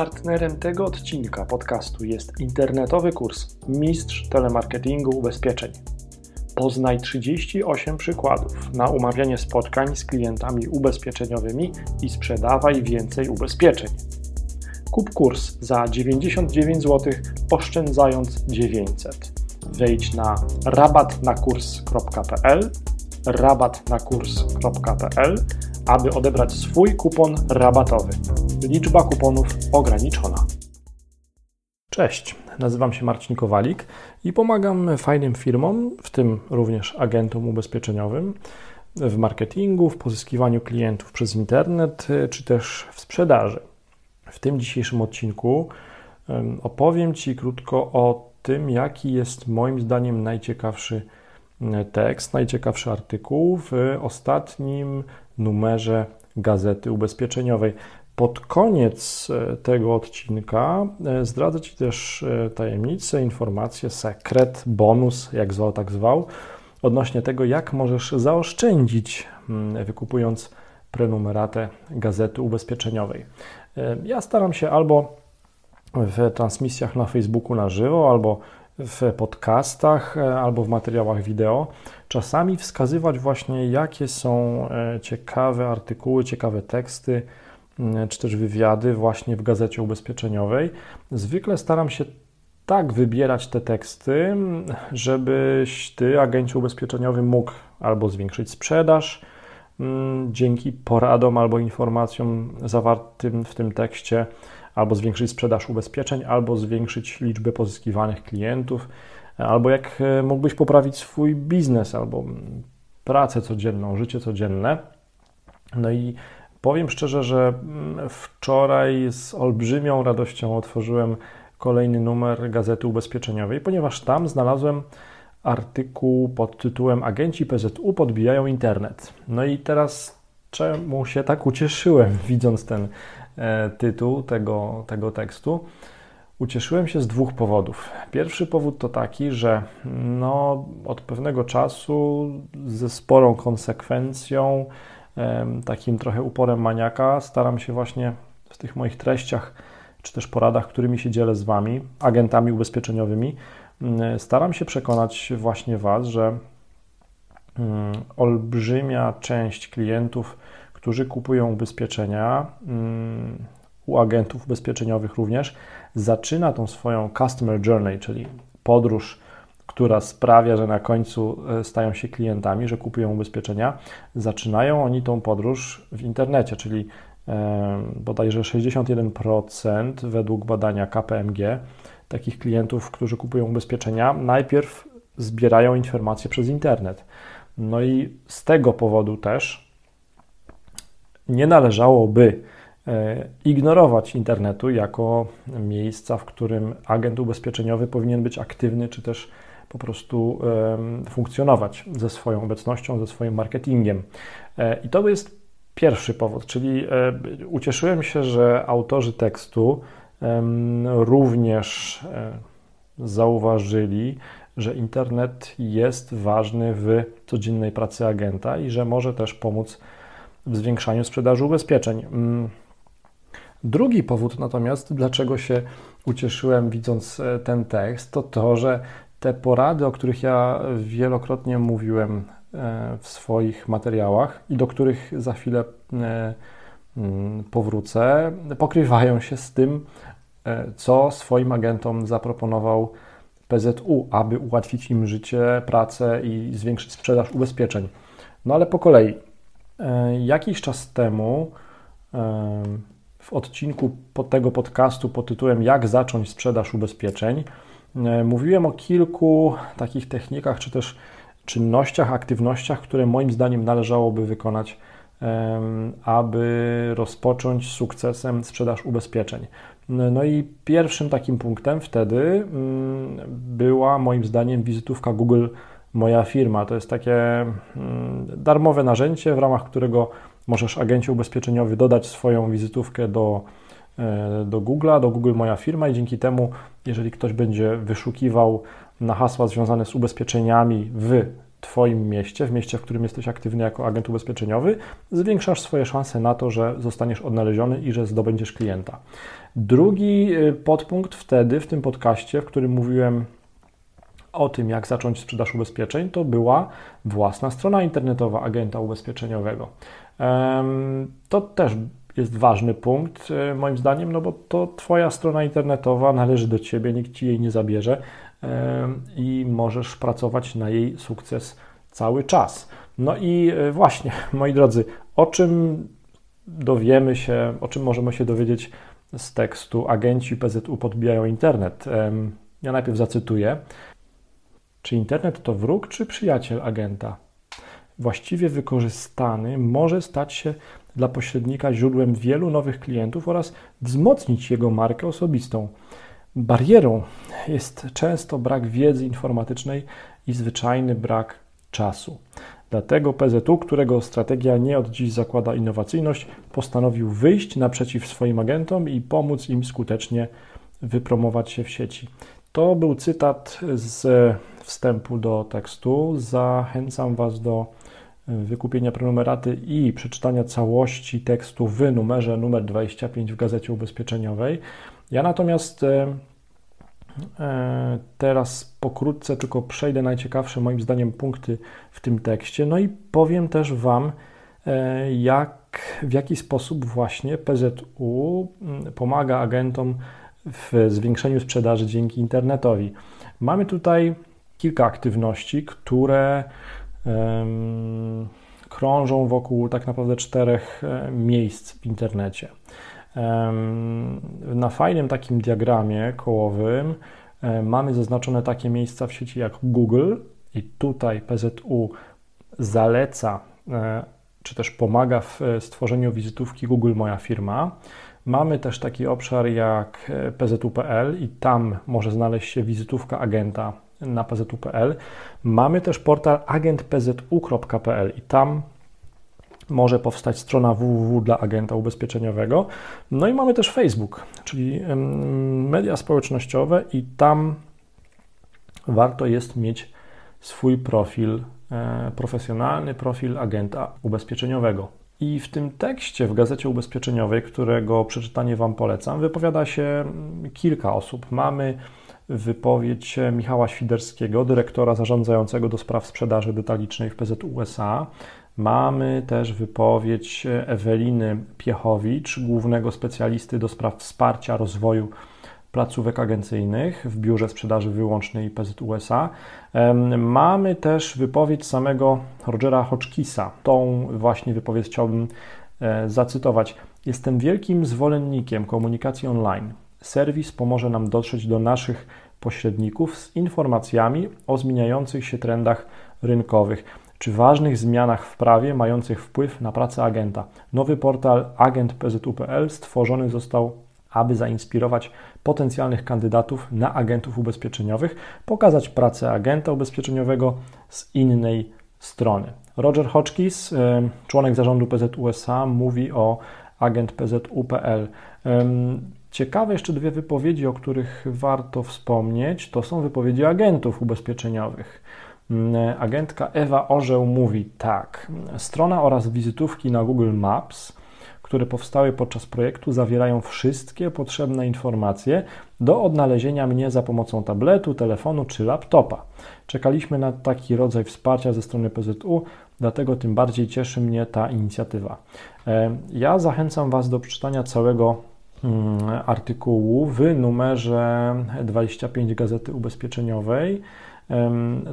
Partnerem tego odcinka podcastu jest internetowy kurs Mistrz Telemarketingu Ubezpieczeń. Poznaj 38 przykładów na umawianie spotkań z klientami ubezpieczeniowymi i sprzedawaj więcej ubezpieczeń. Kup kurs za 99 zł, oszczędzając 900. Wejdź na rabatnakurs.pl rabatnakurs.pl aby odebrać swój kupon rabatowy. Liczba kuponów ograniczona. Cześć, nazywam się Marcin Kowalik i pomagam fajnym firmom, w tym również agentom ubezpieczeniowym, w marketingu, w pozyskiwaniu klientów przez internet czy też w sprzedaży. W tym dzisiejszym odcinku opowiem Ci krótko o tym, jaki jest moim zdaniem najciekawszy tekst, najciekawszy artykuł w ostatnim numerze Gazety Ubezpieczeniowej. Pod koniec e, tego odcinka e, zdradzę Ci też e, tajemnicę, informację, sekret, bonus, jak zwał, tak zwał, odnośnie tego, jak możesz zaoszczędzić, mm, wykupując prenumeratę Gazety Ubezpieczeniowej. Ja staram się albo w transmisjach na Facebooku na żywo, albo w podcastach e, albo w materiałach wideo, czasami wskazywać właśnie, jakie są e, ciekawe artykuły, ciekawe teksty, czy też wywiady właśnie w gazecie ubezpieczeniowej. Zwykle staram się tak wybierać te teksty, żebyś ty, agencie ubezpieczeniowym, mógł albo zwiększyć sprzedaż dzięki poradom albo informacjom zawartym w tym tekście, albo zwiększyć sprzedaż ubezpieczeń, albo zwiększyć liczbę pozyskiwanych klientów, albo jak e, mógłbyś poprawić swój biznes, albo pracę codzienną, życie codzienne. No i powiem szczerze, że mm, wczoraj z olbrzymią radością otworzyłem kolejny numer Gazety Ubezpieczeniowej, ponieważ tam znalazłem artykuł pod tytułem Agenci PZU podbijają internet. No i teraz czemu się tak ucieszyłem, widząc ten tytuł tego, tego tekstu. Ucieszyłem się z dwóch powodów. Pierwszy powód to taki, że no, od pewnego czasu ze sporą konsekwencją, takim trochę uporem maniaka, staram się właśnie w tych moich treściach, czy też poradach, którymi się dzielę z Wami, agentami ubezpieczeniowymi, staram się przekonać właśnie Was, że olbrzymia część klientów którzy kupują ubezpieczenia mm, u agentów ubezpieczeniowych również, zaczyna tą swoją customer journey, czyli podróż, która sprawia, że na końcu e, stają się klientami, że kupują ubezpieczenia, zaczynają oni tą podróż w internecie, czyli bodajże 61% według badania KPMG takich klientów, którzy kupują ubezpieczenia, najpierw zbierają informacje przez internet. No i z tego powodu też nie należałoby e, ignorować internetu jako miejsca, w którym agent ubezpieczeniowy powinien być aktywny, czy też po prostu funkcjonować ze swoją obecnością, ze swoim marketingiem. E, I to jest pierwszy powód, czyli e, ucieszyłem się, że autorzy tekstu również zauważyli, że internet jest ważny w codziennej pracy agenta i że może też pomóc w zwiększaniu sprzedaży ubezpieczeń. Mm. Drugi powód natomiast, dlaczego się ucieszyłem widząc e, ten tekst, to to, że te porady, o których ja wielokrotnie mówiłem e, w swoich materiałach i do których za chwilę e, mm, powrócę, pokrywają się z tym, co swoim agentom zaproponował PZU, aby ułatwić im życie, pracę i zwiększyć sprzedaż ubezpieczeń. No ale po kolei. E, jakiś czas temu e, w odcinku tego podcastu pod tytułem Jak zacząć sprzedaż ubezpieczeń e, mówiłem o kilku takich technikach czy też czynnościach, aktywnościach, które moim zdaniem należałoby wykonać, aby rozpocząć sukcesem sprzedaż ubezpieczeń. No i pierwszym takim punktem wtedy mm, była moim zdaniem wizytówka Google moja firma. To jest takie mm, darmowe narzędzie, w ramach którego możesz agencie ubezpieczeniowy dodać swoją wizytówkę do, e, do Google'a, do Google Moja Firma i dzięki temu, jeżeli ktoś będzie wyszukiwał na hasła związane z ubezpieczeniami w Twoim mieście, w mieście, w którym jesteś aktywny jako agent ubezpieczeniowy, zwiększasz swoje szanse na to, że zostaniesz odnaleziony i że zdobędziesz klienta. Drugi y, podpunkt wtedy w tym podcaście, w którym mówiłem o tym, jak zacząć sprzedaż ubezpieczeń, to była własna strona internetowa agenta ubezpieczeniowego. To też jest ważny punkt, y, moim zdaniem, no bo to Twoja strona internetowa należy do Ciebie, nikt Ci jej nie zabierze i możesz pracować na jej sukces cały czas. No i y, właśnie, moi drodzy, o czym dowiemy się, o czym możemy się dowiedzieć z tekstu Agenci PZU podbijają internet. Ja najpierw zacytuję. Czy internet to wróg czy przyjaciel agenta? Właściwie wykorzystany może stać się dla pośrednika źródłem wielu nowych klientów oraz wzmocnić jego markę osobistą. Barierą jest często brak wiedzy informatycznej i zwyczajny brak czasu. Dlatego PZU, którego strategia nie od dziś zakłada innowacyjność, postanowił wyjść naprzeciw swoim agentom i pomóc im skutecznie wypromować się w sieci. To był cytat z wstępu do tekstu. Zachęcam Was do wykupienia prenumeraty i przeczytania całości tekstu w numerze numer 25 w Gazecie Ubezpieczeniowej. Ja natomiast e, e, teraz pokrótce tylko przejdę najciekawsze moim zdaniem punkty w tym tekście, no i powiem też Wam, e, jak, w jaki sposób właśnie PZU pomaga agentom w zwiększeniu sprzedaży dzięki internetowi. Mamy tutaj kilka aktywności, które um, krążą wokół tak naprawdę czterech miejsc w internecie. Na fajnym takim diagramie kołowym mamy zaznaczone takie miejsca w sieci jak Google i tutaj PZU zaleca e, czy też pomaga w e, stworzeniu wizytówki Google Moja Firma. Mamy też taki obszar jak e, PZU.pl i tam może znaleźć się wizytówka agenta na PZU.pl. Mamy też portal agentpzu.pl i tam może powstać strona www dla agenta ubezpieczeniowego. No i mamy też Facebook, czyli media społecznościowe i tam warto jest mieć swój profil e, profesjonalny, profil agenta ubezpieczeniowego. I w tym tekście w Gazecie Ubezpieczeniowej, którego przeczytanie Wam polecam, wypowiada się kilka osób. Mamy wypowiedź Michała Świderskiego, dyrektora zarządzającego do spraw sprzedaży detalicznej w PZU USA. Mamy też wypowiedź Eweliny Piechowicz, głównego specjalisty do spraw wsparcia rozwoju placówek agencyjnych w Biurze Sprzedaży Wyłącznej PZU USA. Mamy też wypowiedź samego Rogera Hodgkisa. Tą właśnie wypowiedź chciałbym e, zacytować. Jestem wielkim zwolennikiem komunikacji online. Serwis pomoże nam dotrzeć do naszych pośredników z informacjami o zmieniających się trendach rynkowych czy ważnych zmianach w prawie mających wpływ na pracę agenta. Nowy portal agentpzu.pl stworzony został, aby zainspirować potencjalnych kandydatów na agentów ubezpieczeniowych, pokazać pracę agenta ubezpieczeniowego z innej strony. Roger Hodgkins, członek zarządu PZUSA, mówi o agentpzu.pl. Ciekawe jeszcze dwie wypowiedzi, o których warto wspomnieć, to są wypowiedzi agentów ubezpieczeniowych. Mm, agentka Ewa Orzeł mówi tak. Strona oraz wizytówki na Google Maps, które powstały podczas projektu, zawierają wszystkie potrzebne informacje do odnalezienia mnie za pomocą tabletu, telefonu czy laptopa. Czekaliśmy na taki rodzaj wsparcia ze strony PZU, dlatego tym bardziej cieszy mnie ta inicjatywa. E, ja zachęcam Was do przeczytania całego mm, artykułu w numerze 25 Gazety Ubezpieczeniowej.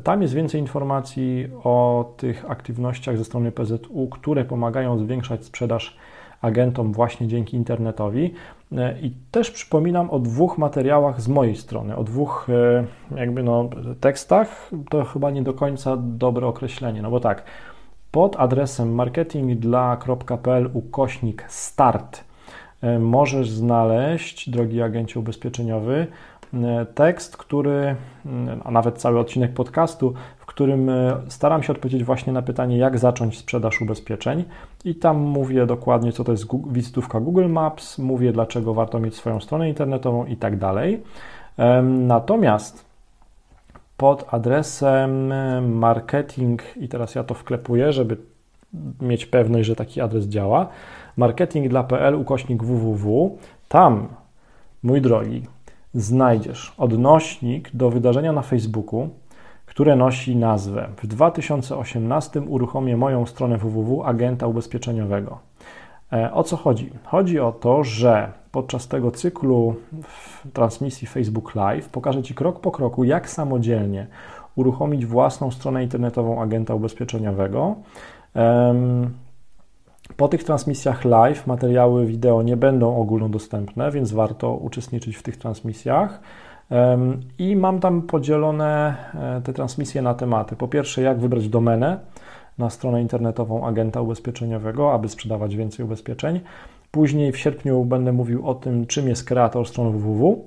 Tam jest więcej informacji o tych aktywnościach ze strony PZU, które pomagają zwiększać sprzedaż agentom właśnie dzięki internetowi. E, I też przypominam o dwóch materiałach z mojej strony, o dwóch e, jakby no, tekstach. To chyba nie do końca dobre określenie, no bo tak, pod adresem marketingdla.pl ukośnik start e, możesz znaleźć, drogi agencie ubezpieczeniowy, tekst, który, a nawet cały odcinek podcastu, którym e, staram się odpowiedzieć właśnie na pytanie, jak zacząć sprzedaż ubezpieczeń. I tam mówię dokładnie, co to jest wizytówka Google Maps, mówię, dlaczego warto mieć swoją stronę internetową i tak dalej. Natomiast pod adresem marketing, i teraz ja to wklepuję, żeby mieć pewność, że taki adres działa, marketing.pl ukośnik www. Tam, mój drogi, znajdziesz odnośnik do wydarzenia na Facebooku, które nosi nazwę W 2018 uruchomię moją stronę www agenta ubezpieczeniowego. E, o co chodzi? Chodzi o to, że podczas tego cyklu transmisji Facebook Live pokażę Ci krok po kroku, jak samodzielnie uruchomić własną stronę internetową agenta ubezpieczeniowego. Po tych transmisjach live materiały wideo nie będą ogólnodostępne, więc warto uczestniczyć w tych transmisjach. I mam tam podzielone e, te transmisje na tematy. Po pierwsze, jak wybrać domenę na stronę internetową agenta ubezpieczeniowego, aby sprzedawać więcej ubezpieczeń. Później w sierpniu będę mówił o tym, czym jest kreator strony www.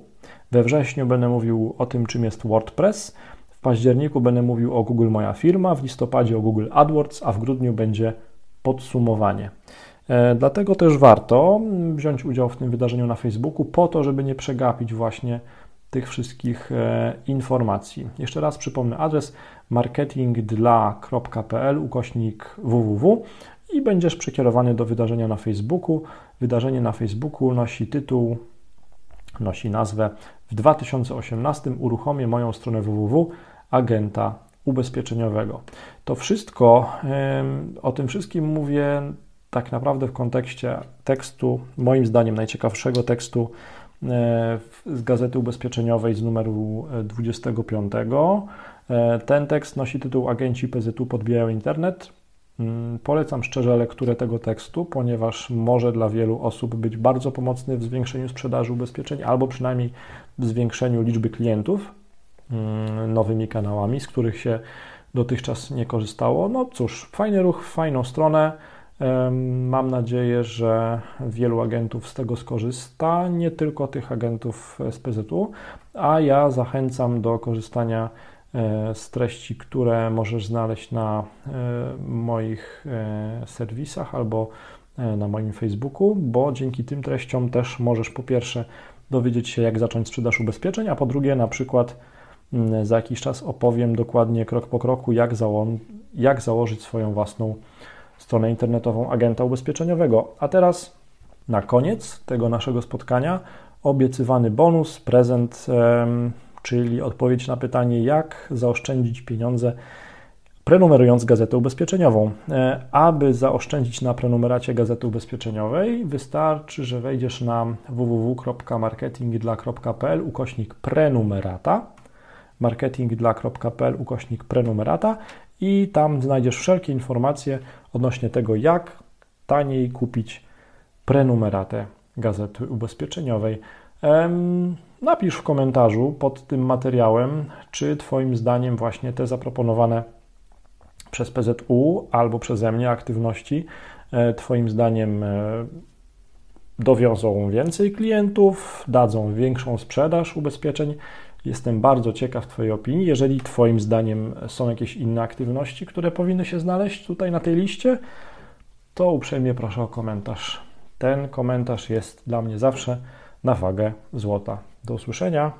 We wrześniu będę mówił o tym, czym jest WordPress. W październiku będę mówił o Google Moja Firma, w listopadzie o Google AdWords, a w grudniu będzie podsumowanie. E, dlatego też warto wziąć udział w tym wydarzeniu na Facebooku, po to, żeby nie przegapić właśnie tych wszystkich e, informacji. Jeszcze raz przypomnę adres marketingdla.pl ukośnik www i będziesz przekierowany do wydarzenia na Facebooku. Wydarzenie na Facebooku nosi tytuł, nosi nazwę w 2018 uruchomię moją stronę www agenta ubezpieczeniowego. To wszystko, o tym wszystkim mówię tak naprawdę w kontekście tekstu, moim zdaniem najciekawszego tekstu z Gazety Ubezpieczeniowej z numeru 25. E, ten tekst nosi tytuł Agenci PZU podbijają internet. Mm, polecam szczerze lekturę tego tekstu, ponieważ może dla wielu osób być bardzo pomocny w zwiększeniu sprzedaży ubezpieczeń albo przynajmniej w zwiększeniu liczby klientów mm, nowymi kanałami, z których się dotychczas nie korzystało. No cóż, fajny ruch, fajną stronę. Mam nadzieję, że wielu agentów z tego skorzysta, nie tylko tych agentów z PZU, a ja zachęcam do korzystania e, z treści, które możesz znaleźć na e, moich e, serwisach albo na moim Facebooku, bo dzięki tym treściom też możesz po pierwsze dowiedzieć się, jak zacząć sprzedaż ubezpieczeń, a po drugie, na przykład za jakiś czas opowiem dokładnie krok po kroku, jak, zało jak założyć swoją własną stronę internetową agenta ubezpieczeniowego. A teraz na koniec tego naszego spotkania obiecywany bonus, prezent, czyli odpowiedź na pytanie, jak zaoszczędzić pieniądze prenumerując gazetę ubezpieczeniową. E, aby zaoszczędzić na prenumeracie gazety ubezpieczeniowej, wystarczy, że wejdziesz na www.marketingdla.pl ukośnik prenumerata marketingdla.pl ukośnik prenumerata i tam znajdziesz wszelkie informacje odnośnie tego, jak taniej kupić prenumeratę gazety ubezpieczeniowej. Napisz w komentarzu pod tym materiałem, czy Twoim zdaniem właśnie te zaproponowane przez PZU albo przeze mnie aktywności e, Twoim zdaniem e, dowiozą więcej klientów, dadzą większą sprzedaż ubezpieczeń, Jestem bardzo ciekaw Twojej opinii. Jeżeli Twoim zdaniem są jakieś inne aktywności, które powinny się znaleźć tutaj na tej liście, to uprzejmie proszę o komentarz. Ten komentarz jest dla mnie zawsze na wagę złota. Do usłyszenia.